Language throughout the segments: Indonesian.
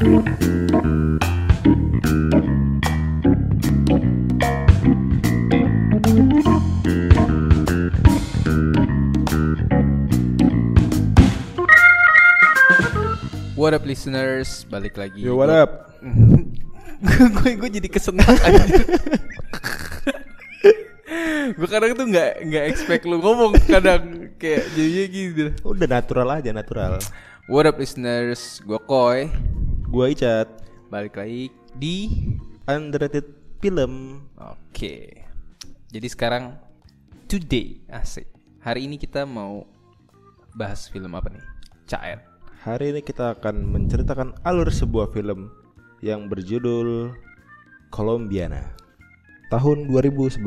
What up listeners, balik lagi. Yo, what up? gue gue jadi kesenang aja. gue kadang tuh nggak nggak expect lu ngomong kadang kayak jadinya gitu. Udah natural aja, natural. What up listeners, gue Koy. Gua Icat, Balik lagi di underrated film. Oke. Jadi sekarang today asik. Hari ini kita mau bahas film apa nih? Cair. Hari ini kita akan menceritakan alur sebuah film yang berjudul Colombiana tahun 2011.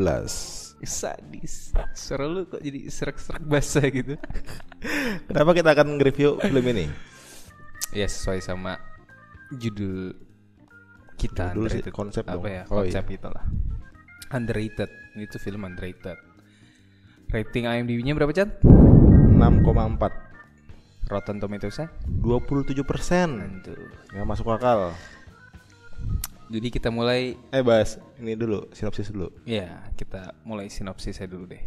Sadis. Suara lu kok jadi serak-serak basah gitu. Kenapa kita akan nge-review film ini? ya sesuai sama judul kita Judul sih, konsep apa dong. ya? Oh, konsep iya. itu lah underrated. Ini tuh film underrated. Rating IMDb-nya berapa Chan? 6,4 Rotten Tomatoes-nya? 27 persen. Nggak masuk akal. Jadi kita mulai Eh Bas, ini dulu, sinopsis dulu. Ya kita mulai sinopsisnya dulu deh.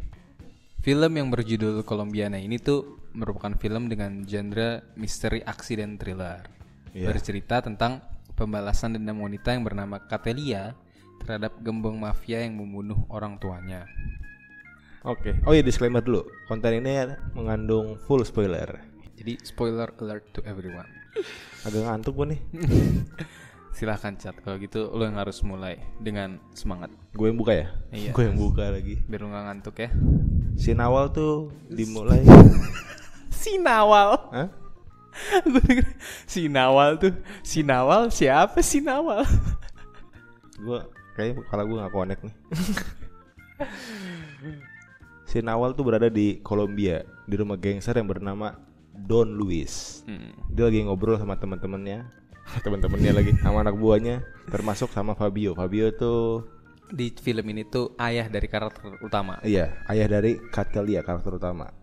Film yang berjudul Colombiana ini tuh merupakan film dengan genre misteri aksi dan thriller Iya. bercerita tentang pembalasan dendam wanita yang bernama Catelia terhadap gembong mafia yang membunuh orang tuanya. Oke Oh iya disclaimer dulu Konten ini mengandung full spoiler Jadi spoiler alert to everyone. Agak ngantuk gue nih Silahkan chat kalau gitu lo yang harus mulai dengan semangat Gue yang buka ya? Iya. Gue yang buka lagi biar lo gak ngantuk ya. Scene awal tuh dimulai Sinawal. Hah? Gue denger Sinawal tuh. Sinawal siapa Sinawal? Gue kayaknya kepala gue gak connect nih Scene awal tuh berada di Kolombia Di rumah gangster yang bernama Don Luis Hmm. Dia lagi ngobrol sama teman-temannya Teman-temannya lagi Sama anak buahnya Termasuk sama Fabio Fabio tuh Di film ini tuh ayah dari karakter utama. Iya ayah dari Catelia karakter utama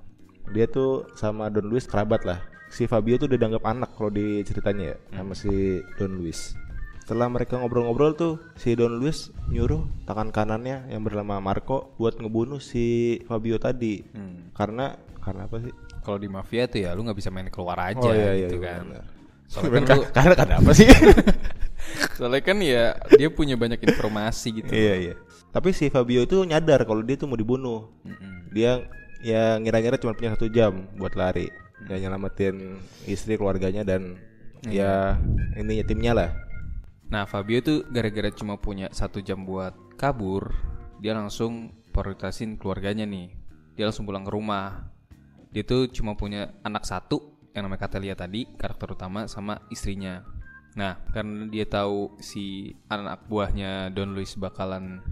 Dia tuh sama Don Luis kerabat lah Si Fabio tuh udah dianggap anak kalau di ceritanya ya Sama si Don Luis Setelah mereka ngobrol-ngobrol tuh Si Don Luis nyuruh tangan kanannya yang bernama Marco Buat ngebunuh si Fabio tadi Hmm. Karena Karena apa sih? Kalau di mafia tuh ya lu nggak bisa main keluar aja Oh, iya, iya, gitu iya, kan. Soalnya kan lu Karena karena apa sih? Soalnya kan ya dia punya banyak informasi gitu. iya iya Tapi si Fabio itu nyadar kalau dia tuh mau dibunuh Mm-mm. Dia ya ngira-ngira cuma punya satu jam buat lari Ya nyelamatin istri keluarganya dan ya ini timnya lah Nah Fabio tuh gara-gara cuma punya satu jam buat kabur, dia langsung prioritasin keluarganya nih. Dia langsung pulang ke rumah. Dia tuh cuma punya anak satu yang namanya Catelia tadi, karakter utama sama istrinya. Nah karena dia tahu si anak buahnya Don Luis bakalan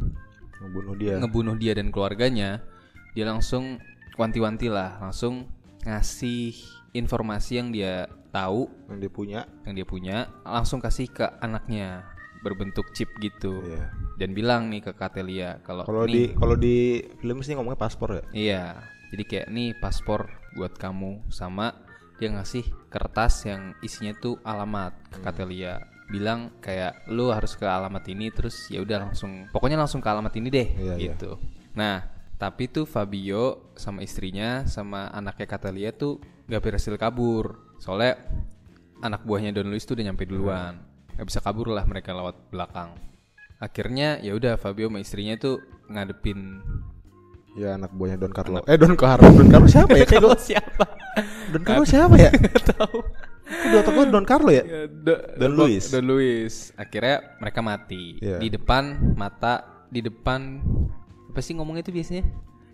Ngebunuh dia ngebunuh dia dan keluarganya, dia langsung wanti-wanti lah, langsung ngasih informasi yang dia tahu, yang dia punya yang dia punya, langsung kasih ke anaknya berbentuk chip gitu, Iya. dan bilang nih ke Catelia kalau Kalau di kalau di film sih ngomongnya paspor ya iya, jadi kayak nih paspor buat kamu sama dia ngasih kertas yang isinya tuh alamat ke Hmm. Catelia bilang kayak lu harus ke alamat ini terus ya udah langsung pokoknya langsung ke alamat ini deh Iya, iya. gitu. Nah, tapi tuh Fabio sama istrinya sama anaknya Catelia tuh gak berhasil kabur. Soalnya anak buahnya Don Luis tuh udah nyampe duluan. Gak bisa kabur lah mereka lewat belakang. Akhirnya ya udah Fabio sama istrinya tuh ngadepin Ya anak buahnya Don Carlo Eh Don Carlo Don Carlo siapa ya? Kayak gua- siapa? Don Carlo siapa ya? Gak tahu. Di otak gua Don Carlo ya? Ya, Do- Don Luis. Don Luis. Akhirnya mereka mati Iya. di depan mata di depan apa sih ngomong itu biasanya?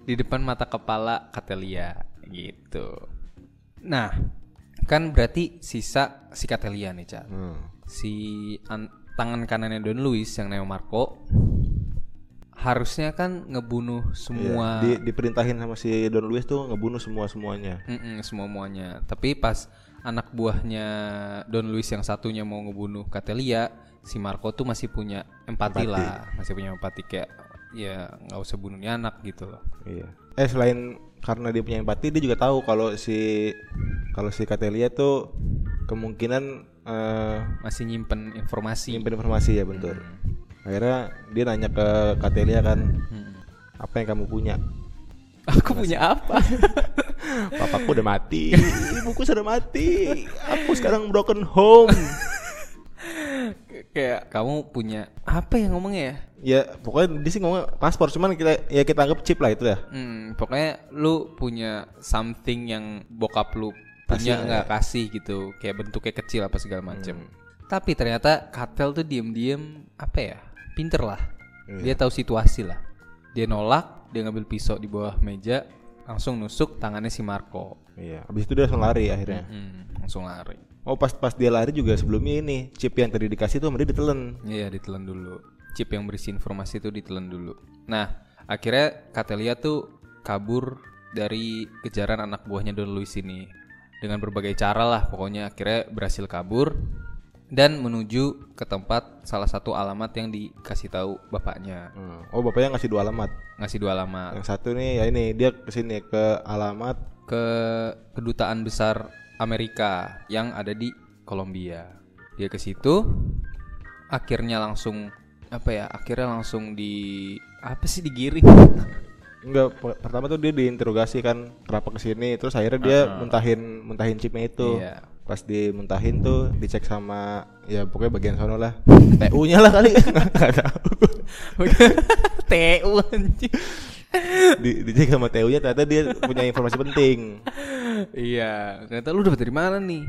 Di depan mata kepala Catelia gitu. Nah, kan berarti sisa si Catelia nih, Cak. Hmm. Si an- tangan kanannya Don Luis yang namanya Marco harusnya kan ngebunuh Iya. semua Di, diperintahin sama si Don Luis tuh ngebunuh semua semuanya Mm-mm, semua muanya. Tapi pas anak buahnya Don Luis yang satunya mau ngebunuh Catelia, si Marco tuh masih punya empati, Empati. lah, masih punya empati kayak ya nggak usah bunuh nih anak gitu loh. Iya. Eh selain karena dia punya empati, dia juga tahu kalau si kalau si Catelia tuh kemungkinan eh Masih nyimpen informasi. nyimpen informasi ya bentur. Akhirnya dia nanya ke Katelia kan, Hmm. apa yang kamu punya? Aku punya apa? Papaku udah mati, ibuku sudah mati, aku sekarang broken home. Kayak kamu punya apa yang ngomongnya ya? Ya pokoknya dia sih ngomong paspor, cuman kita ya kita anggap chip lah itu ya. Hmm, pokoknya lu punya something yang bokap lu punya nggak kasih gitu, kayak bentuknya kecil apa segala macem. Tapi ternyata Katel tuh diem-diem apa ya, pinter lah. Dia tahu situasi lah. Dia nolak, dia ngambil pisau di bawah meja, langsung nusuk tangannya si Marco. Iya. Habis itu dia langsung lari akhirnya. Hmm, langsung lari. Oh pas pas dia lari juga sebelumnya ini chip yang tadi dikasih tuh sama dia ditelen. Iya ditelan dulu. Chip yang berisi informasi itu ditelan dulu. Nah akhirnya Katelia tuh kabur dari kejaran anak buahnya Don Luis ini dengan berbagai cara lah. Pokoknya akhirnya berhasil kabur dan menuju ke tempat salah satu alamat yang dikasih tahu bapaknya. Hmm. Oh bapaknya ngasih dua alamat. Ngasih dua alamat Yang satu nih ya ini dia ke sini ke alamat ke kedutaan besar Amerika yang ada di Kolombia. Dia ke situ akhirnya langsung apa ya? Akhirnya langsung di apa sih digiring? Enggak, pe- pertama tuh dia diinterogasi kan kenapa ke sini terus akhirnya dia muntahin muntahin chipnya itu. Iya. Pas dimuntahin tuh dicek sama ya pokoknya bagian sono lah. TU-nya lah kali. Enggak tahu. TU anjing. Di, dicek sama TU-nya ternyata dia punya informasi penting. iya, ternyata lu dapat dari mana nih?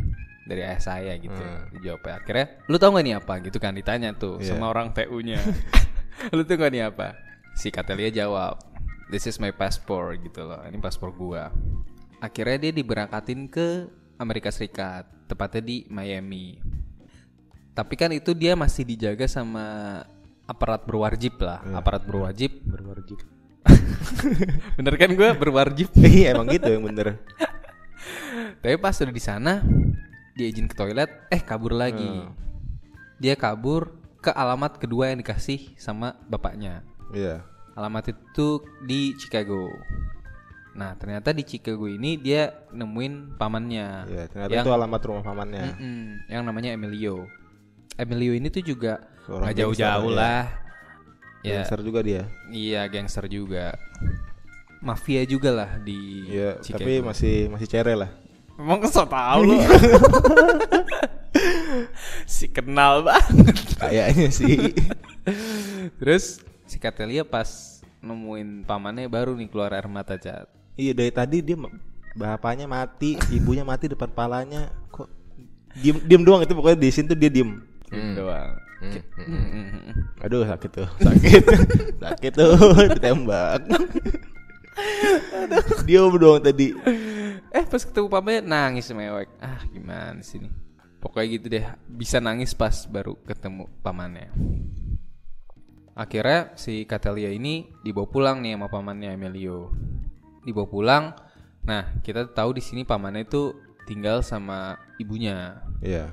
Dari ayah saya gitu. Hmm. Dijawab ya. Akhirnya, lu tau gak nih apa gitu kan ditanya tuh Iya. sama orang TU-nya. lu tau gak nih apa? Si Katelia jawab, "This is my passport" gitu loh. Ini paspor gua. Akhirnya dia diberangkatin ke Amerika Serikat, tepatnya di Miami. Tapi kan itu dia masih dijaga sama aparat berwajib lah, aparat berwajib. Berwajib. Bener kan gue berwajib? Iya emang gitu yang bener. Tapi pas udah di sana, dia izin ke toilet, eh kabur lagi. Dia kabur ke alamat kedua yang dikasih sama bapaknya. Iya. Alamat itu di Chicago. Nah, ternyata di Chicago ini dia nemuin pamannya. Iya, ternyata yang, itu alamat rumah pamannya. Mm-mm, yang namanya Emilio. Emilio ini tuh juga nggak jauh-jauh gangster, ya. lah. Ya, Gangster juga dia. iya gangster juga. Mafia juga lah di Iya, Chicago. tapi masih masih cere lah. Emang kesel tau lu. Si kenal banget. Kayaknya sih. Terus si Katelia pas nemuin pamannya baru nih keluar air mata cat. Iya, dari tadi dia bapaknya mati, ibunya mati depan palanya. Kok diem diem doang itu pokoknya di sini tuh dia diem. Gitu doang. Aduh sakit tuh, sakit, sakit tuh ditembak. Diem doang tadi. Eh pas ketemu pamannya nangis mewek Ah gimana sih nih Pokoknya gitu deh Bisa nangis pas baru ketemu pamannya. Akhirnya si Katelia ini dibawa pulang nih sama pamannya Emilio. Dibawa pulang. Nah kita tahu di sini pamannya itu tinggal sama ibunya. Iya.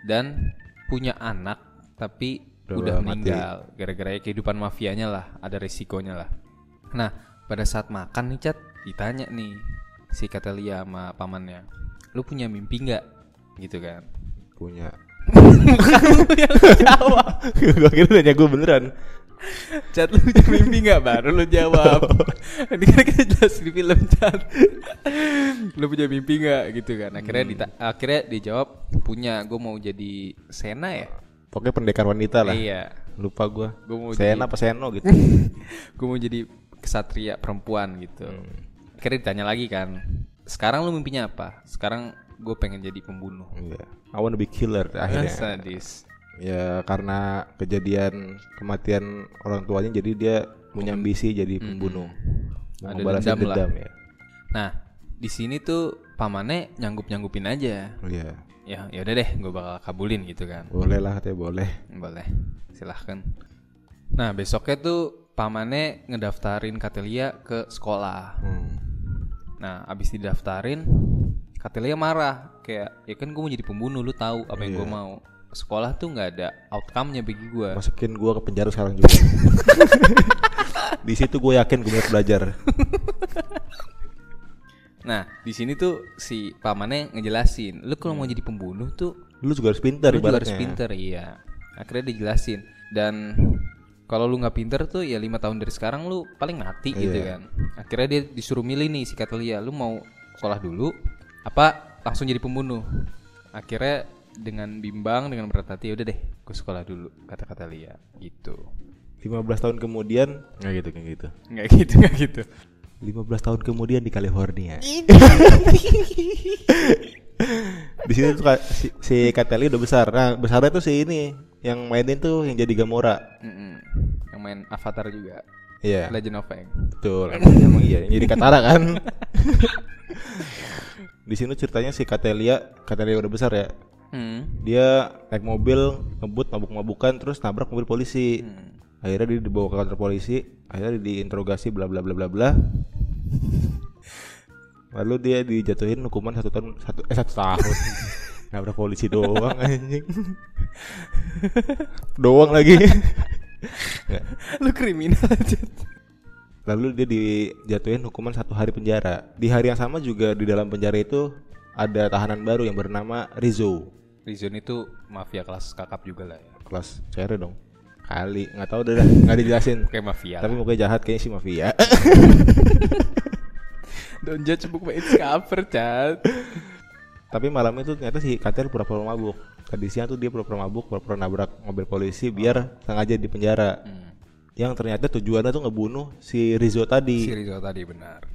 dan punya anak tapi Udah udah, meninggal. Gara-gara kehidupan mafianya lah ada resikonya lah. Nah pada saat makan nih cat ditanya nih si Katelia sama pamannya lu punya mimpi nggak? Gitu kan. Punya. yang jawab. Gua kira nanya gue beneran. cat lu punya mimpi nggak? Baru lu jawab. Ini kan kita jelas di film cat lu punya mimpi nggak? Gitu kan. Akhirnya dita- akhirnya dijawab punya. Gue mau jadi Sena ya? Pokoknya pendekar wanita lah. iya. Lupa gua. Gua mau Sena apa Seno gitu. gue mau jadi kesatria perempuan gitu. Akhirnya ditanya lagi kan, sekarang lu mimpinya apa? Sekarang gue pengen jadi pembunuh. Iya. I wanna be killer akhirnya. Sadis. Ya karena kejadian kematian orang tuanya jadi dia punya ambisi jadi pembunuh. Mau Ada dendam lah. dendam ya. Nah, di sini tuh pamannya nyanggup nyanggupin aja. Iya. Ya, ya udah deh, gue bakal kabulin gitu kan. Boleh lah katanya boleh. Boleh, silahkan. Nah, besoknya tuh pamannya ngedaftarin Katelia ke sekolah. Hmm. Nah, abis didaftarin, Katelia marah kayak ya kan gue mau jadi pembunuh, lu tahu apa yang gue Iya. mau. Sekolah tuh nggak ada outcome-nya bagi gue. Masukin gua ke penjara sekarang juga. Di situ gue yakin gue belajar. Nah, di sini tuh si pamannya ngejelasin, lu kalau mau jadi pembunuh tuh Lu juga harus pintar lu juga harus pinter, iya. Akhirnya dijelasin dan kalau lu nggak pinter tuh ya lima tahun dari sekarang lu paling mati gitu Iya. kan. Akhirnya dia disuruh milih nih si Katelia, lu mau sekolah dulu apa langsung jadi pembunuh. Akhirnya dengan bimbang dengan berat hati "Ya udah deh, gue sekolah dulu kata Katelia gitu. 15 tahun kemudian nggak gitu kayak gitu. Nggak gitu, nggak gitu. 15 tahun kemudian di California. di sini tuh si, si Kateli udah besar. Nah, besarnya tuh si ini yang mainin tuh yang jadi Gamora. Mm-mm. Yang main Avatar juga. Iya. Legend of Aang. Betul. Emang, emang iya, yang jadi Katara kan. di sini ceritanya si Katelia, Katelia udah besar ya. Hmm. Dia naik mobil, ngebut mabuk-mabukan terus nabrak mobil polisi. Hmm. Akhirnya dia dibawa ke kantor polisi, akhirnya diinterogasi bla bla bla bla bla. Lalu dia dijatuhin hukuman satu tahun satu eh satu tahun. Nabrak polisi doang anjing. doang lagi. Lu kriminal aja. Lalu dia dijatuhin hukuman satu hari penjara. Di hari yang sama juga di dalam penjara itu ada tahanan baru yang bernama Rizzo. Rizon itu mafia kelas kakap juga lah ya. Kelas cere dong. Kali nggak tahu udah dah, nggak dijelasin. Kayak mafia. Tapi mukanya jahat kayaknya sih mafia. Don't judge book by its cover, Chat. Tapi malam itu ternyata si Katel pura-pura mabuk. Tadi siang tuh dia pura-pura mabuk, pura-pura nabrak mobil polisi biar sengaja di penjara. Hmm. Yang ternyata tujuannya tuh ngebunuh si Rizzo tadi. Si Rizal tadi benar.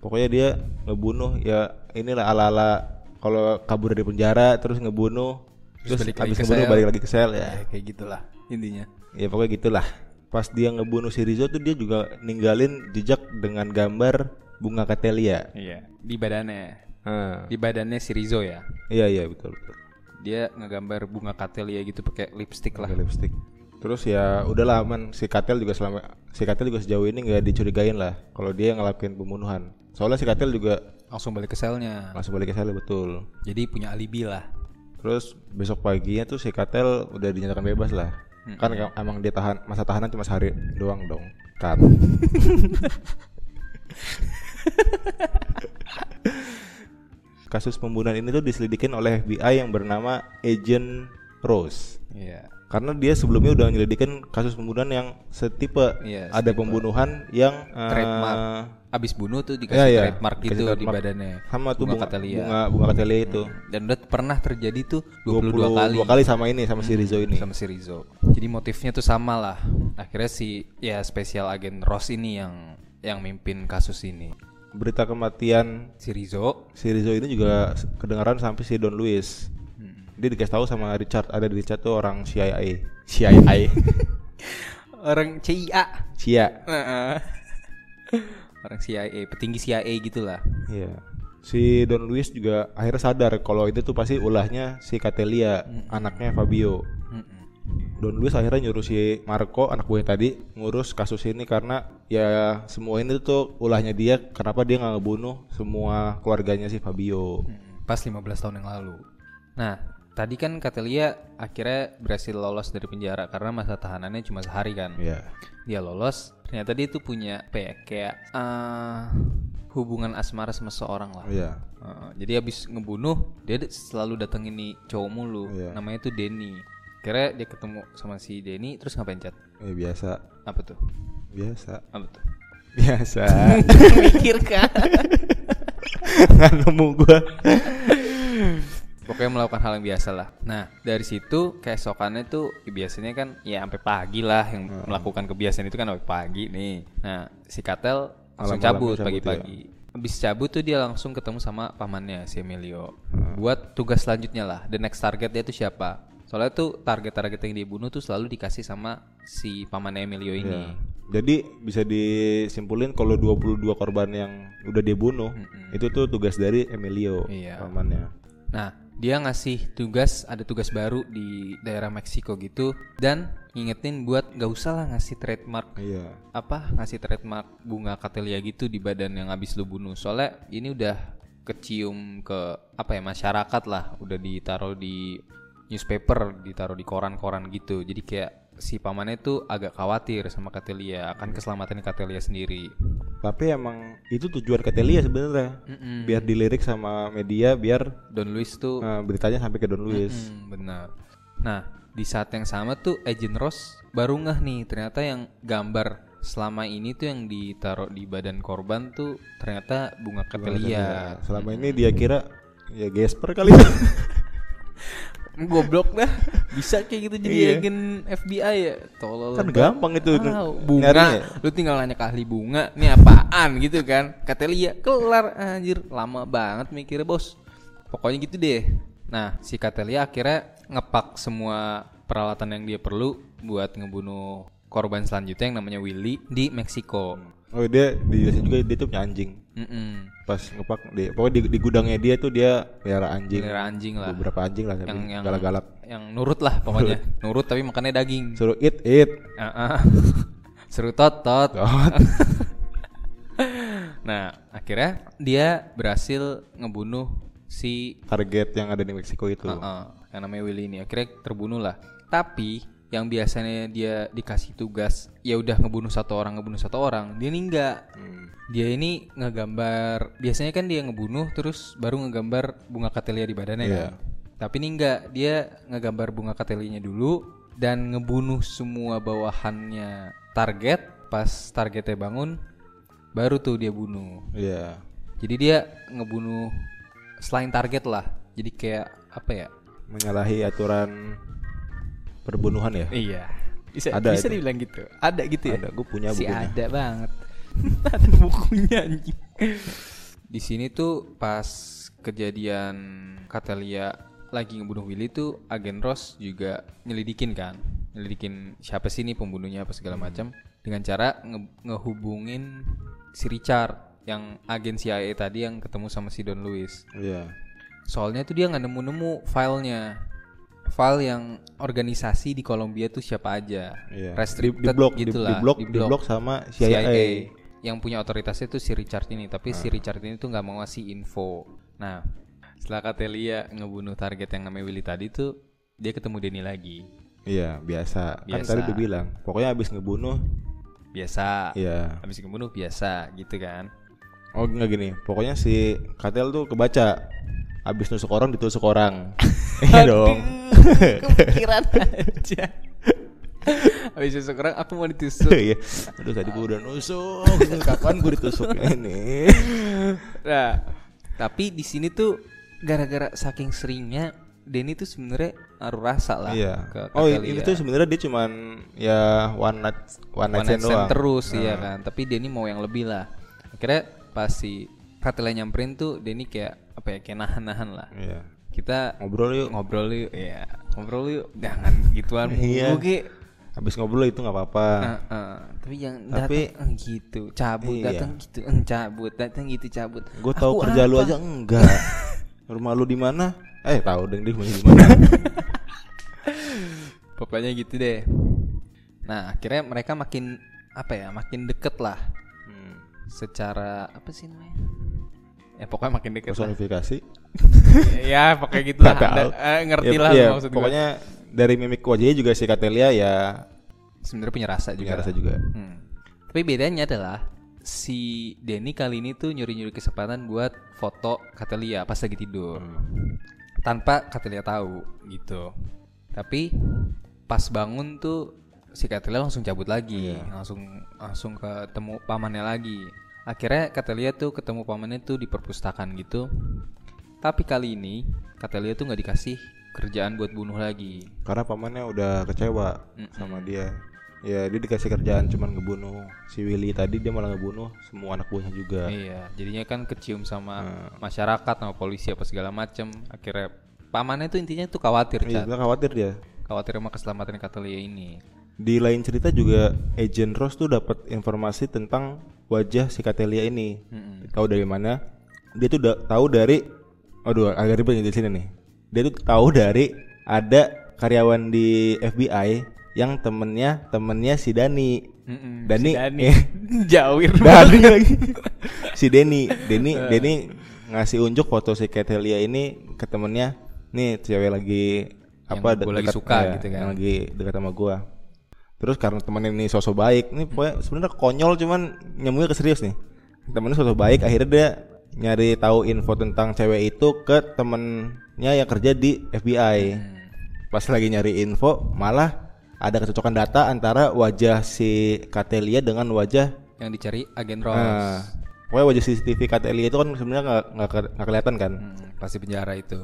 Pokoknya dia ngebunuh ya inilah ala-ala kalau kabur dari penjara terus ngebunuh Terus terus, balik ngebunuh sel. balik lagi ke sel ya. Ya, kayak gitulah intinya. Ya pokoknya gitulah. Pas dia ngebunuh si Rizzo tuh dia juga ninggalin jejak dengan gambar bunga Katelia. Iya. Di badannya. Ah, Di badannya si Rizo ya. iya iya betul betul. Dia ngegambar bunga katelia gitu pakai lipstick lah. Pakai lipstick. Terus ya udahlah aman si Katel juga selama si Katel juga sejauh ini nggak dicurigain lah kalau dia yang ngelakuin pembunuhan. Soalnya si Katel juga Langsung balik ke selnya. langsung balik ke sel betul. Jadi punya alibi lah. Terus besok paginya tuh si Katel udah dinyatakan bebas lah. Kan em- emang dia tahan masa tahanan cuma sehari doang dong. Kan. Kasus pembunuhan ini tuh diselidikin oleh FBI yang bernama Agent Rose. Iya. Karena dia sebelumnya udah nyelidikin kasus pembunuhan yang setipe. Iya, Ada pembunuhan yang Trademark. Abis bunuh tuh dikasih iya. trademark gitu di trademark. badannya. sama tuh bunga, Katelia. bunga bunga Katelia itu. Dan udah pernah terjadi tuh 22, 22 kali. kali sama ini sama si Rizzo ini. sama si Rizzo. Jadi motifnya tuh sama lah. Akhirnya si ya spesial agen Ross ini yang yang mimpin kasus ini. Berita kematian Si Rizzo si Rizzo ini juga kedengaran sampai si Don Luis. Hmm. Dia dikasih tahu sama Richard, ada di Richard tuh orang CIA. CIA. orang CIA. CIA. orang CIA, petinggi CIA gitulah. Iya. Si Don Luis juga akhirnya sadar kalau itu tuh pasti ulahnya si Catelia, anaknya Fabio. Mm-mm. Don Luis akhirnya nyuruh si Marco anak buahnya tadi ngurus kasus ini karena ya semua ini tuh ulahnya dia kenapa dia nggak ngebunuh semua keluarganya si Fabio. Mm, Pas 15 tahun yang lalu. Nah, tadi kan Katelia akhirnya berhasil lolos dari penjara karena masa tahanannya cuma sehari kan. Iya. Dia lolos, ternyata dia tuh punya apa ya, kayak eh, hubungan asmara sama seorang lah. Iya. Uh, jadi habis ngebunuh dia selalu datengin nih cowok mulu Iya. namanya tuh Denny kira dia ketemu sama si Denny terus ngapain chat? Eh, biasa. apa tuh? Biasa. apa tuh? Biasa. mikir kan Nggak nemu gua. pokoknya melakukan hal yang biasa lah. Nah dari situ keesokannya tuh ya biasanya kan ya sampai pagi lah yang melakukan kebiasaan itu kan sampai pagi nih. Nah si Katel langsung cabut pagi-pagi. Habis cabut tuh dia langsung ketemu sama pamannya si Emilio buat tugas selanjutnya lah. The next target dia tuh siapa soalnya tuh target-target yang dia bunuh tuh selalu dikasih sama si pamannya Emilio ini Jadi bisa disimpulin kalau 22 korban yang udah dia bunuh itu tuh tugas dari Emilio Iya. pamannya. Nah, dia ngasih tugas, ada tugas baru di daerah Meksiko gitu dan ngingetin buat gak usah lah ngasih trademark Iya. apa ngasih trademark bunga katelia gitu di badan yang habis lu bunuh. Soalnya ini udah kecium ke apa ya masyarakat lah, udah ditaruh di newspaper, ditaruh di koran-koran gitu. Jadi kayak si pamannya tuh agak khawatir sama Katelia akan keselamatan Katelia sendiri. Tapi emang itu tujuan Catelia sebenarnya. Biar dilirik sama media biar Don Luis tuh eh, beritanya sampai ke Don Luis. Hmm, benar. Nah, di saat yang sama tuh Agent Ross baru ngeh nih ternyata yang gambar selama ini tuh yang ditaruh di badan korban tuh ternyata bunga camellia. Selama ini dia kira ya Gesper kali. Goblok dah. Bisa kayak gitu jadi Iya. agen FBI ya. Tolol. kan gampang itu bunga, nyarinya. lu tinggal nanya ke ahli bunga, nih apaan gitu kan? Katelia, kelar anjir, lama banget mikirnya bos. Pokoknya gitu deh. Nah, si Katelia akhirnya ngepak semua peralatan yang dia perlu buat ngebunuh korban selanjutnya yang namanya Willy di Meksiko. Oh dia dijelasin juga dia tuh punya anjing. Mm-mm. Pas ngepak di pokoknya di, di gudangnya dia tuh dia pelihara anjing. Pelihara anjing lah. Beberapa anjing lah tapi Yang yang galak-galak. yang nurut lah pokoknya. nurut tapi makannya daging. Suruh eat eat. Ah. Seru tot tot. Tot. Nah, akhirnya dia berhasil ngebunuh si Target yang ada di Meksiko itu. uh, yang namanya Willy ini. Akhirnya terbunuh lah. Tapi yang biasanya dia dikasih tugas ya udah ngebunuh satu orang ngebunuh satu orang dia ini enggak Hmm. dia ini ngegambar biasanya kan dia ngebunuh terus baru ngegambar bunga katelia di badannya Iya. kan tapi ini enggak dia ngegambar bunga katelianya dulu dan ngebunuh semua bawahannya target pas targetnya bangun baru tuh dia bunuh Iya. jadi dia ngebunuh selain target lah jadi kayak apa ya Menyalahi aturan perbunuhan ya. iya. Bisa Ada bisa itu. dibilang gitu. Ada gitu ya? Ada, gue punya si bukunya. ada banget. Ada bukunya anjing. Di sini tuh pas kejadian Katelia lagi ngebunuh Willy tuh agen Ross juga nyelidikin kan. Nyelidikin siapa sih nih pembunuhnya apa segala macam. Dengan cara nge- ngehubungin si Richard yang agen CIA tadi yang ketemu sama si Don Luis Iya. soalnya tuh dia nggak nemu-nemu filenya file yang organisasi di Kolombia tuh siapa aja Iya. restricted di, di blok, di, gitu di lah blok, di blok sama CIA. yang punya otoritasnya tuh si Richard ini tapi si Richard ini tuh nggak mau ngasih info nah setelah Katelia ngebunuh target yang namanya Willy tadi tuh dia ketemu Denny lagi Iya, biasa. Kan Biasa. tadi udah bilang, pokoknya habis ngebunuh, biasa iya. habis ngebunuh biasa gitu kan Oh nggak gini, pokoknya si Katel tuh kebaca habis nusuk orang ditusuk orang. Iya dong. kepikiran aja habis nusuk orang aku mau ditusuk Iya. Aduh tadi gue udah nusuk, kapan gue ditusuk ini? Nah, tapi di sini tuh gara-gara saking seringnya Denny tuh sebenarnya naruh rasa lah Iya. ke Oh ini tuh sebenarnya dia cuman ya one night one night One night stand terus ya kan. Tapi Denny mau yang lebih lah. Akhirnya pas si Katelia nyamperin tuh Denny kayak apa ya kayak nahan-nahan lah. Iya. Kita Ngobrol yuk. ngobrol yuk ya. Ngobrol yuk. Jangan gituan Iya. mulu Ki. Habis ngobrol itu nggak apa-apa. Nah, eh, tapi yang Tapi- datang eh, gitu, cabut Iya. datang gitu, eh, cabut datang gitu cabut. Gue tahu kerja lu apa? aja enggak. Rumah lu di mana? Eh tahu deng rumahnya di mana? Pokoknya gitu deh. Nah, akhirnya mereka makin apa ya? Makin deket lah Hmm. secara apa sih namanya? Ya pokoknya makin deket lah. Personifikasi. ya, pokoknya gitu lah. Anda, eh, ngerti Ya, lah iya, maksud pokoknya dari mimik wajahnya juga si Katelia ya sebenarnya punya rasa juga. punya rasa juga. Hmm. Tapi bedanya adalah si Denny kali ini tuh nyuri-nyuri kesempatan buat foto Katelia pas lagi tidur. Hmm. Tanpa Katelia tahu gitu. Tapi pas bangun tuh si Katelia langsung cabut lagi, Iya. langsung langsung ketemu pamannya lagi. Akhirnya Katelia tuh ketemu pamannya tuh di perpustakaan gitu. Tapi kali ini Katelia tuh nggak dikasih kerjaan buat bunuh lagi. Karena pamannya udah kecewa sama dia. Ya dia dikasih kerjaan cuman ngebunuh si Willy tadi dia malah ngebunuh semua anak buahnya juga. Iya, jadinya kan kecium sama Hmm. masyarakat sama polisi apa segala macem. Akhirnya pamannya tuh intinya tuh khawatir, Iya, khawatir dia. Khawatir sama keselamatan Katelia ini. Di lain cerita juga Agent Ross tuh dapat informasi tentang wajah si Katelia ini. Mm-mm. Tahu dari mana? Dia tuh udah tahu dari Aduh, agak ribet di sini nih. Dia tuh tahu dari ada karyawan di FBI yang temennya temennya si Dani. Mm-mm, Dani, si Dani. eh. Jawir Dani lagi. si Denny, Denny, Denny ngasih unjuk foto si Katelia ini ke temennya. Nih cewek lagi apa gua lagi dekat- suka ya, gitu kan. Yang lagi dekat sama gua. Terus karena temennya ini sosok baik, nih pokoknya sebenarnya konyol cuman nyambungnya ke serius nih. temennya suatu baik akhirnya dia nyari tahu info tentang cewek itu ke temennya yang kerja di FBI pas lagi nyari info malah ada kecocokan data antara wajah si Katelia dengan wajah Yang dicari agen Ross. nah, pokoknya wajah CCTV Katelia itu kan sebenarnya nggak nggak ke- nggak kelihatan kan Hmm, pasti penjara itu.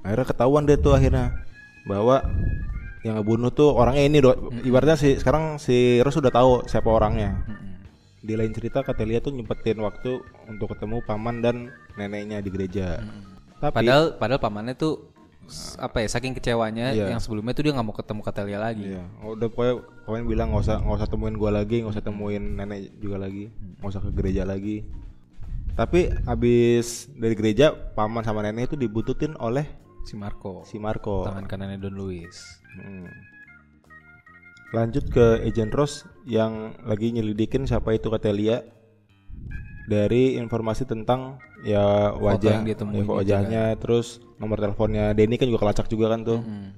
akhirnya ketahuan deh tuh akhirnya bahwa yang ngebunuh tuh orangnya ini do ibaratnya si sekarang si Rose udah tahu siapa orangnya Mm-mm. di lain cerita Katelia tuh nyempetin waktu untuk ketemu paman dan neneknya di gereja tapi Padahal padahal pamannya tuh apa ya saking kecewanya Iya. yang sebelumnya tuh dia nggak mau ketemu Katelia lagi. Iya, udah pokoknya pokoknya bilang nggak usah nggak usah temuin gua lagi, nggak usah temuin nenek juga lagi, nggak usah ke gereja lagi. Tapi abis dari gereja, paman sama nenek itu dibututin oleh Si Marco. si Marco. Tangan kanannya Don Luis. Hmm. Lanjut ke Agent Ross yang lagi nyelidikin siapa itu Katelia dari informasi tentang ya wajah, yang dia temuin ya, itu wajahnya, terus nomor teleponnya Denny kan juga kelacak juga kan tuh. Mm.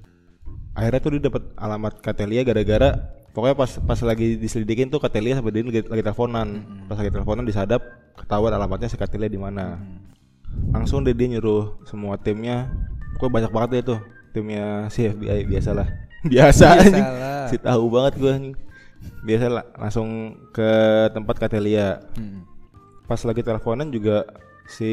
akhirnya tuh dia dapat alamat Katelia gara-gara pokoknya pas pas lagi diselidikin tuh Katelia sama dia lagi, lagi teleponan pas lagi teleponan disadap ketahuan alamatnya si Katelia di mana langsung deh dia nyuruh semua timnya pokoknya banyak banget deh tuh timnya si FBI biasalah biasa anjing. Biasalah. si tahu banget gue biasa lah langsung ke tempat Katelia Mm. pas lagi teleponan juga si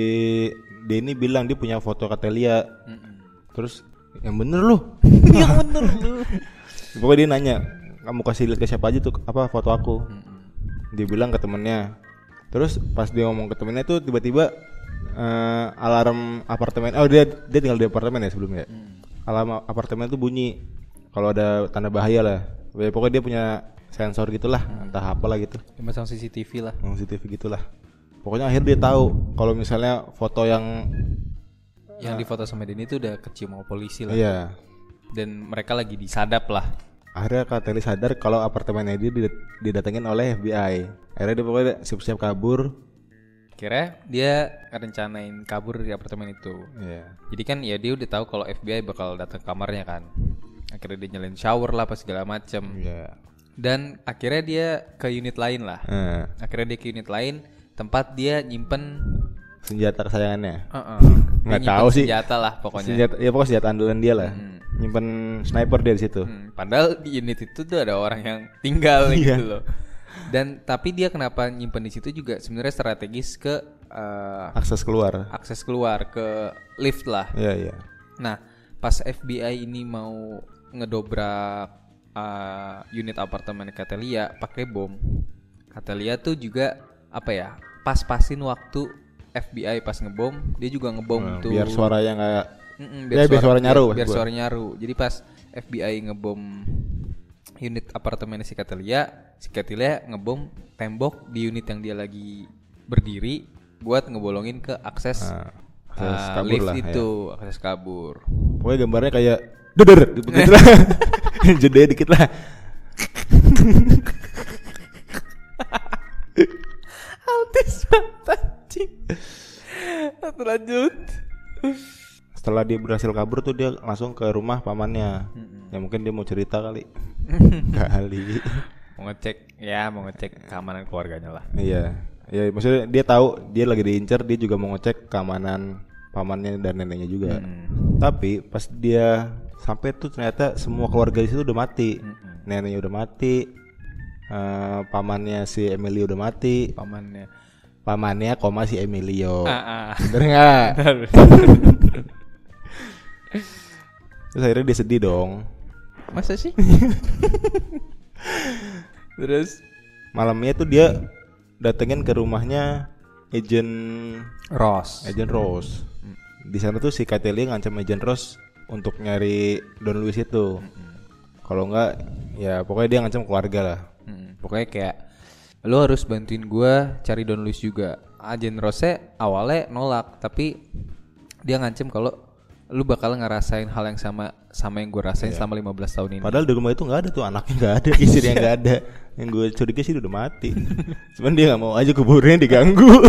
Denny bilang dia punya foto Katelia Mm-mm. Terus yang bener lu. yang bener lu. Pokoknya dia nanya, kamu kasih lihat ke siapa aja tuh apa foto aku. Mm-mm. Dia bilang ke temennya. Terus pas dia ngomong ke temennya tuh tiba-tiba eh, alarm apartemen. Oh dia dia tinggal di apartemen ya sebelumnya. Mm. Alarm apartemen tuh bunyi kalau ada tanda bahaya lah. Ya, Pokoknya dia punya sensor gitulah, entah apa lah gitu. Dia masang CCTV lah. CCTV gitulah. Pokoknya akhirnya dia tahu kalau misalnya foto yang Yang di foto sama Denny itu udah kecium sama polisi lah. iya Dan mereka lagi disadap lah. Akhirnya Kateli sadar kalau apartemennya dia did- didatengin oleh FBI. Akhirnya dia pokoknya siap-siap kabur. Kira dia rencanain kabur dari apartemen itu. Iya. Jadi kan ya dia udah tahu kalau FBI bakal datang ke kamarnya kan. Akhirnya dia nyalain shower lah pas segala macem. Iya. Dan akhirnya dia ke unit lain lah. Nah, Akhirnya dia ke unit lain tempat dia nyimpen senjata kesayangannya. uh-uh. Nggak Dia nyimpen tahu sih. senjata lah pokoknya. Senjata ya pokoknya senjata andalan dia lah. Nyimpen sniper dia di situ. Hmm, padahal di unit itu tuh ada orang yang tinggal Iya. gitu loh. Dan tapi dia kenapa nyimpen di situ juga sebenarnya strategis ke eh, Akses keluar. akses keluar ke lift lah. Iya, iya. Nah, pas FBI ini mau ngedobrak uh, unit apartemen Katelia pakai bom, Katelia tuh juga apa ya? Pas-pasin waktu FBI pas ngebom, dia juga ngebom Nah, tuh. biar suaranya nggak Mm-mm, Ya, biar suara nyaru, Biar, biar suara nyaru. Jadi pas FBI ngebom unit apartemen si Katelia, si Katelia ngebom tembok di unit yang dia lagi berdiri buat ngebolongin ke akses Nah, akses uh, kabur lift lah, ya. itu, akses kabur. Pokoknya gambarnya kayak deder gitu lah. Jeda dikit lah. Altis banget anjing. Lanjut. Setelah dia berhasil kabur tuh dia langsung ke rumah pamannya. Ya mungkin dia mau cerita kali. kali. Mau ngecek ya, mau ngecek keamanan keluarganya lah. Iya. Ya maksudnya dia tahu dia lagi diincar, dia juga mau ngecek keamanan pamannya dan neneknya juga. Hmm. Tapi pas dia sampai tuh ternyata semua keluarga di situ udah mati. Hmm. Neneknya udah mati. eh, pamannya si Emilio udah mati. Pamannya. Pamannya koma si Emilio. Ah, ah. Bener nggak? Terus akhirnya dia sedih dong. Masa sih? Terus Malamnya tuh dia datengin ke rumahnya agent Ross. Agent Rose. Di sana tuh si Catelia ngancam Agent Rose untuk nyari Don Luis itu. Kalau enggak ya pokoknya dia ngancam keluarga lah. Hmm, pokoknya kayak lo harus bantuin gua cari Don Luis juga. Agen Rose awalnya nolak, tapi dia ngancem kalau lu bakal ngerasain hal yang sama sama yang gue rasain selama 15 tahun ini. Padahal di rumah itu nggak ada tuh anaknya nggak ada, istrinya nggak ada. Yang gue curiga sih udah mati. Cuman dia nggak mau aja kuburnya diganggu.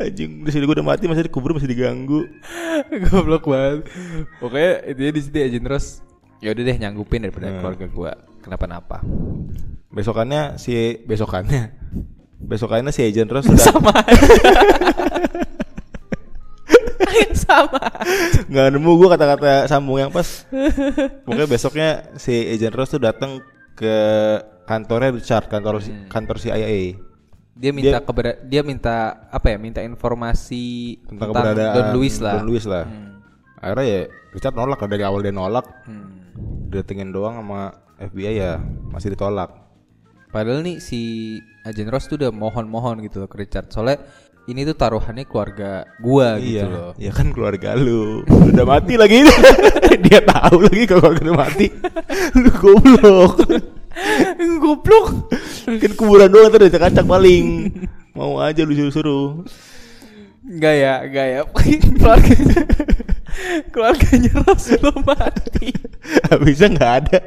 Anjing, di sini gue udah mati masih dikubur masih diganggu. Goblok banget. Pokoknya intinya di sini Agen Ross ya udah deh nyanggupin daripada keluarga gua kenapa-napa. Besokannya si besokannya Besokannya si agent Ross sudah sama sama nggak nemu gue kata-kata sambung yang pas. Pokoknya besoknya si agent Ross tuh datang ke kantornya Richard, kantor si- Hmm. kantor CIA. dia minta kebera- dia minta apa ya minta informasi Tentang, tentang, keberadaan Don Luis lah Don Luis lah. Hmm. Akhirnya ya Richard nolak lah dari awal dia nolak. Hmm. Datengin doang sama FBI ya masih ditolak. Padahal nih si Agent Ross tuh udah mohon-mohon gitu loh ke Richard. Soalnya ini tuh taruhannya keluarga gua gitu iya, loh. ya kan keluarga lu udah mati lagi. dia tahu lagi kalau keluarga udah mati. lu goblok. Goblok. kan kuburan doang ntar acak paling. Mau aja lu suruh-suruh. Enggak ya, enggak ya. Keluarganya Keluarganya belum mati. Bisa nggak ada.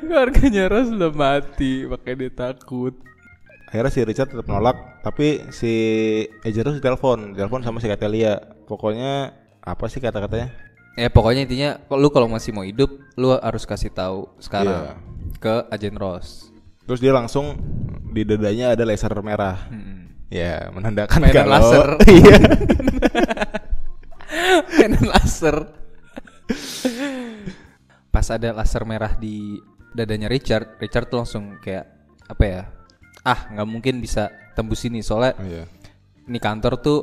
Keluarganya belum mati, makanya dia takut. Akhirnya si Richard tetap nolak, tapi si Agent Ross ditelepon, ditelepon sama si Catelia. Pokoknya apa sih kata-katanya? Ya pokoknya intinya lu kalau masih mau hidup lu harus kasih tahu sekarang ke Agent Ross. Terus dia langsung di dadanya ada laser merah. Hmm. Ya, menandakan Mainan kalau laser. Iya. Mainan laser. Pas ada laser merah di dadanya Richard, Richard tuh langsung kayak apa ya? Ah, nggak mungkin bisa tembus ini soalnya Oh, iya. ini kantor tuh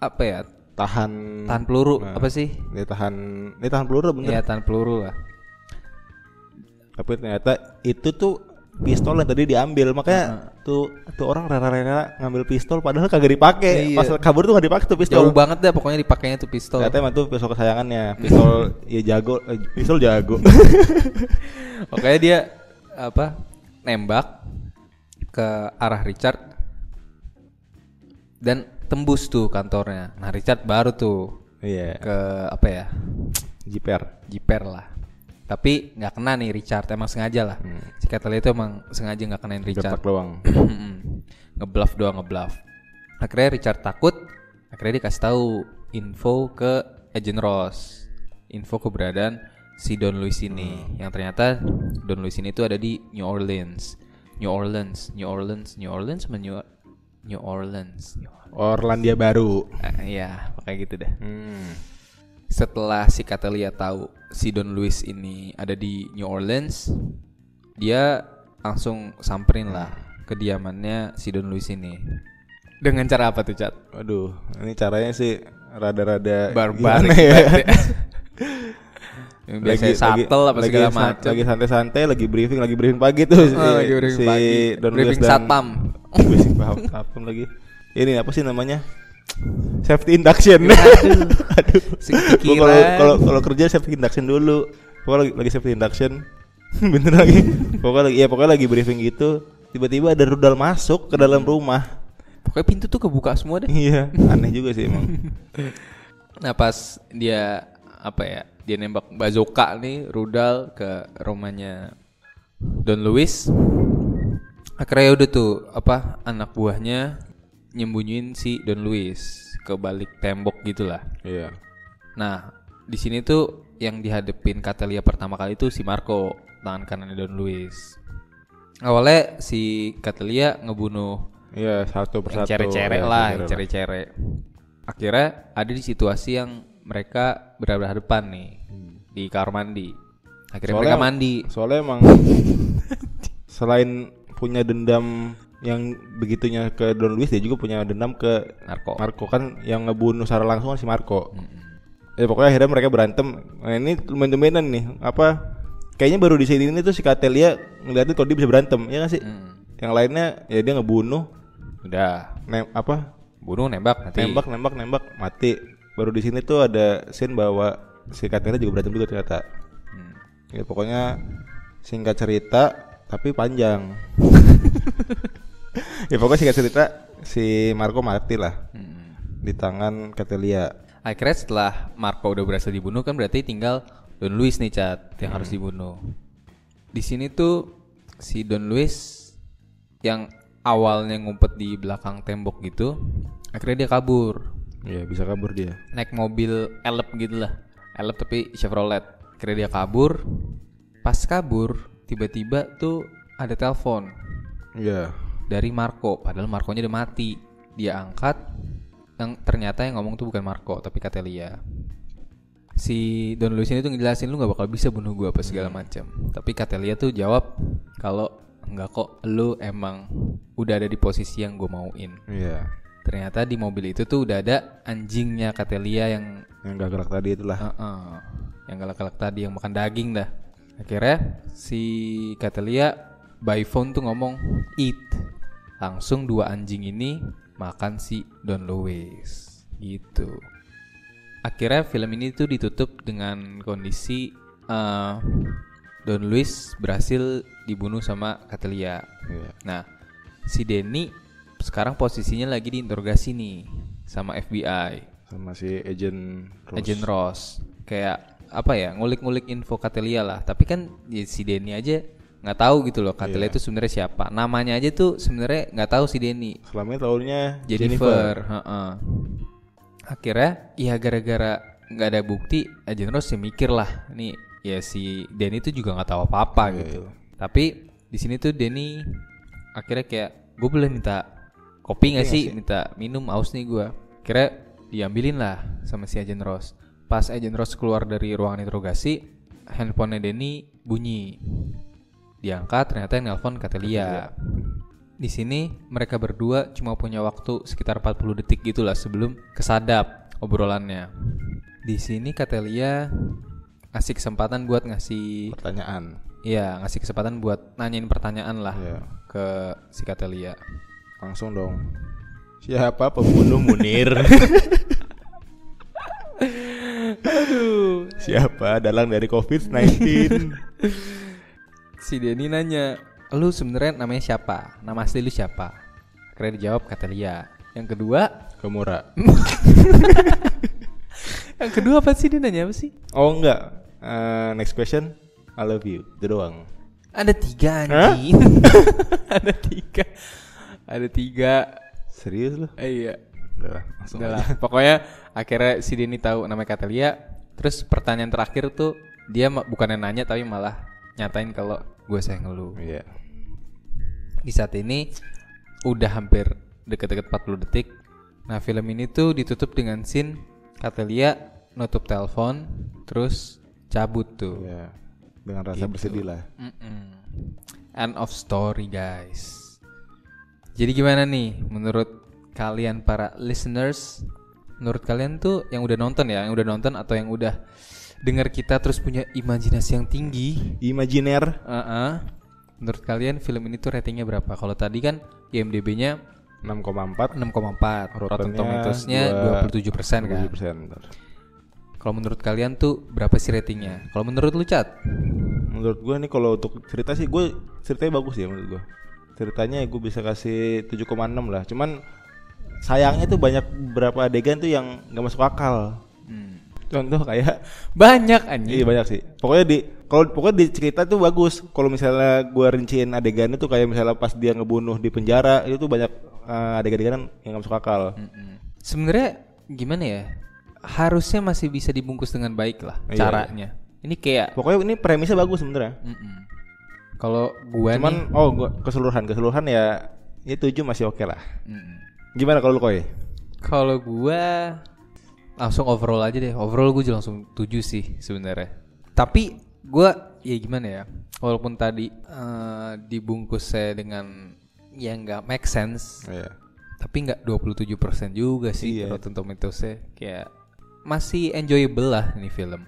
apa ya? Tahan Tahan peluru Nah. apa sih? Dia tahan dia tahan peluru bener. Iya, tahan peluru lah. Tapi ternyata itu tuh pistol yang tadi diambil. Makanya tuh tuh orang rela-rela ngambil pistol padahal kagak dipakai. Iya. Pas kabur tuh gak dipakai tuh pistol. Jauh banget deh pokoknya dipakainya tuh pistol. Ternyata emang tuh pistol kesayangannya. Pistol ya jago, eh, pistol jago. Makanya dia apa? Nembak ke arah Richard dan tembus tuh kantornya. Nah, Richard baru tuh Iya, ke apa ya? jiper. jiper lah. Tapi nggak kena nih Richard, emang sengaja lah. Si Ketel itu emang sengaja nggak kenain Richard. Getak doang. ngebluff doang ngebluff. Akhirnya Richard takut, akhirnya dikasih tahu info ke Agent Ross, info keberadaan si Don Luis ini, yang ternyata Don Luis ini tuh ada di New Orleans, New Orleans, New Orleans, New Orleans, New New Orleans. New Orleans. Orlandia baru. Eh, iya, kayak gitu dah Hmm. setelah si Catelia tahu si Don Luis ini ada di New Orleans, dia langsung samperin lah kediamannya si Don Luis ini. Dengan cara apa tuh, Cat? Waduh, ini caranya sih rada-rada Barbarik gimana ya? ya. Yang biasanya shuttle apa segala sa- macam. Lagi santai-santai, lagi briefing, lagi briefing pagi tuh si, Oh, lagi briefing si pagi. Don Briefing dan satpam. briefing satpam lagi. Ini apa sih namanya? Safety induction. Aduh. Sekepikiran. Gua kalau kalau kalau kerja safety induction dulu. Pokoknya lagi, lagi safety induction. Bener lagi. Pokoknya lagi ya pokoknya lagi briefing gitu. Tiba-tiba ada rudal masuk ke dalam rumah. Pokoknya pintu tuh kebuka semua deh. Iya, aneh juga sih emang. Nah pas dia apa ya dia nembak bazooka nih rudal ke rumahnya Don Luis akhirnya udah tuh apa anak buahnya nyembunyiin si Don Luis ke balik tembok gitulah Iya. nah di sini tuh yang dihadepin Catelia pertama kali itu si Marco tangan kanannya Don Luis awalnya si Catelia ngebunuh Iya, satu persatu. cere-cere Ya, lah, cere-cere. Akhirnya ada di situasi yang mereka berhadapan nih di kamar mandi. Akhirnya Soalnya- mereka mandi. Soalnya emang selain punya dendam yang begitunya ke Don Luis dia juga punya dendam ke Narko. Marco kan yang ngebunuh secara langsung kan si Marco. Ya pokoknya akhirnya mereka berantem. Nah, ini lumayan nih apa kayaknya baru di sini ini tuh si Catelia ngeliatin kalau dia bisa berantem ya gak sih? Hmm. Yang lainnya ya dia ngebunuh Udah, nem apa bunuh nembak mati. nembak nembak nembak mati. Baru di sini tuh ada scene bahwa si Catelia juga berantem juga ternyata. Hmm. Ya pokoknya singkat cerita tapi panjang. ya pokoknya singkat cerita si Marco mati lah Hmm. di tangan Catelia. Akhirnya setelah Marco udah berhasil dibunuh kan berarti tinggal Don Luis nih cat yang Hmm. harus dibunuh. Di sini tuh si Don Luis yang awalnya ngumpet di belakang tembok gitu, akhirnya dia kabur. Ya bisa kabur dia. naik mobil elep gitu lah elep tapi Chevrolet. Kira dia kabur. Pas kabur tiba-tiba tuh ada telepon. Iya. dari Marco. Padahal Marconya udah mati. Dia angkat yang ternyata yang ngomong tuh bukan Marco tapi Catelia si Don Luis ini tuh ngejelasin lu nggak bakal bisa bunuh gua apa segala macam tapi Catelia tuh jawab kalau enggak kok lu emang udah ada di posisi yang gue mauin. Iya. Ternyata di mobil itu tuh udah ada anjingnya Catelia yang Yang gak gerak tadi itulah. Heeh. yang galak-galak tadi yang makan daging dah akhirnya si Catelia by phone tuh ngomong eat langsung dua anjing ini makan si Don Luis gitu akhirnya film ini tuh ditutup dengan kondisi eh, Don Luis berhasil dibunuh sama Catelia Iya. Nah, si Denny sekarang posisinya lagi diinterogasi nih sama FBI, Sama si agent Rose. Agent Ross. Kayak apa ya, ngulik-ngulik info Catelia lah. Tapi kan ya, si Denny aja nggak tahu gitu loh Catelia Iya. itu sebenarnya siapa. Namanya aja tuh sebenarnya nggak tahu si Denny. Selama ini tahunya Jennifer. heeh. Akhirnya ya gara-gara nggak ada bukti, Agent Ross ya mikir lah, nih ya si Denny itu juga nggak tahu apa-apa Iya, gitu. Tapi di sini tuh Denny akhirnya kayak gue boleh minta kopi nggak sih? Minta minum aus nih gue. Kira diambilin lah sama si Agent Ross. Pas Agent Ross keluar dari ruangan interogasi, handphonenya Denny bunyi. Diangkat ternyata yang nelpon Catelia. Di sini mereka berdua cuma punya waktu sekitar 40 detik gitulah sebelum kesadap obrolannya. Di sini Catelia ngasih kesempatan buat ngasih pertanyaan. Iya, ngasih kesempatan buat nanyain pertanyaan lah Iya. ke si Catelia. Langsung dong. Siapa pembunuh Munir? Aduh. Siapa dalang dari COVID-19? Si Denny nanya, "Lu sebenarnya namanya siapa? Nama asli lu siapa?" Akhirnya dijawab Catelia. Yang kedua, Kemura. yang kedua apa sih dia nanya apa sih? Oh enggak. Eh, next question. I love you. Itu doang. Ada tiga anjing. Ada tiga. Ada tiga. Serius lu? Eh, iya. Udah lah, langsung Udah aja. lah. Pokoknya akhirnya si Denny tahu namanya Catelia. Terus pertanyaan terakhir tuh dia bukannya nanya tapi malah nyatain kalau gue sayang lu. Iya. Di saat ini udah hampir deket-deket 40 detik. Nah film ini tuh ditutup dengan scene Catelia nutup telepon terus cabut tuh. Iya. Dengan rasa Gitu. bersedih lah. Mm-mm. End of story guys. Jadi gimana nih menurut kalian para listeners? Menurut kalian tuh yang udah nonton ya, yang udah nonton atau yang udah dengar kita terus punya imajinasi yang tinggi? Imajiner Uh-uh. Menurut kalian film ini tuh ratingnya berapa? Kalau tadi kan IMDb-nya 6,4 6,4, Rotten Tomatoes-nya dua- 27% kan. 27%. ntar. Kalau menurut kalian tuh berapa sih ratingnya? Kalau menurut lu Cat? Menurut gua nih kalau untuk cerita sih gue ceritanya bagus ya menurut gua. Ceritanya gue bisa kasih 7,6 lah. Cuman sayangnya tuh banyak beberapa adegan tuh yang nggak masuk akal. Hmm. Contoh kayak Banyak anjing. iya banyak sih. Pokoknya di kalau pokoknya di cerita tuh bagus. Kalau misalnya gua rinciin adegannya tuh kayak misalnya pas dia ngebunuh di penjara itu tuh banyak eh, adegan-adegan yang nggak masuk akal. Mm-mm. Sebenarnya gimana ya? Harusnya masih bisa dibungkus dengan baik lah Iya, caranya. Ini kayak Pokoknya ini premisnya bagus sebenarnya. mm-mm. Kalau gua nih Cuman oh gua keseluruhan keseluruhan ya ya 7 masih oke lah. mm-mm. Gimana kalau lu koi? kalau gua langsung overall aja deh. Overall juga langsung 7 sih sebenarnya. Tapi gua ya gimana ya? Walaupun tadi eh, dibungkus saya dengan yang nggak make sense, Iya. tapi nggak 27% juga sih Iya. Rotten Tomatoes-nya kayak masih enjoyable lah ini film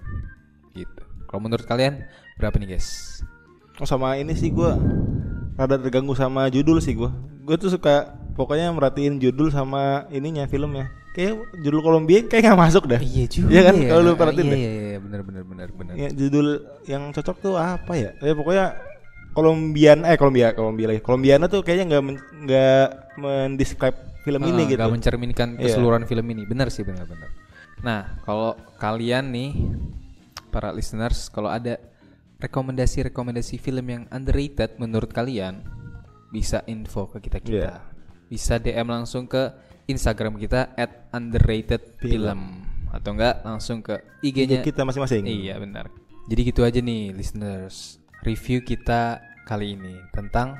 gitu kalau menurut kalian berapa nih guys Oh sama ini sih gua rada terganggu sama judul sih gua. Gua tuh suka pokoknya merhatiin judul sama ininya filmnya. Kayak judul Kolombia kayak nggak masuk dah. iya juga Iya kan ya. kalau lu perhatiin iya, deh. iya iya benar benar benar benar Ya, judul yang cocok tuh apa ya? Ya pokoknya Kolombian eh Kolombia Kolombia lagi. Kolombiana tuh kayaknya nggak men- nggak mendescribe film Ah, ini gitu. nggak mencerminkan Iya. keseluruhan film ini benar sih benar benar nah kalau kalian nih para listeners kalau ada rekomendasi-rekomendasi film yang underrated menurut kalian bisa info ke kita kita Iya. bisa DM langsung ke Instagram kita at underrated film atau enggak langsung ke IG-nya kita masing-masing. Iya benar. Jadi gitu aja nih listeners. Review kita kali ini tentang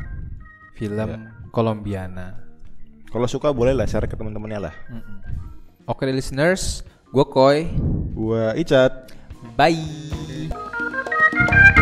film Colombiana. Kalau suka boleh lah share ke teman-temannya lah. Oke deh listeners, gue Koy. Gua Icat. Bye. Oh!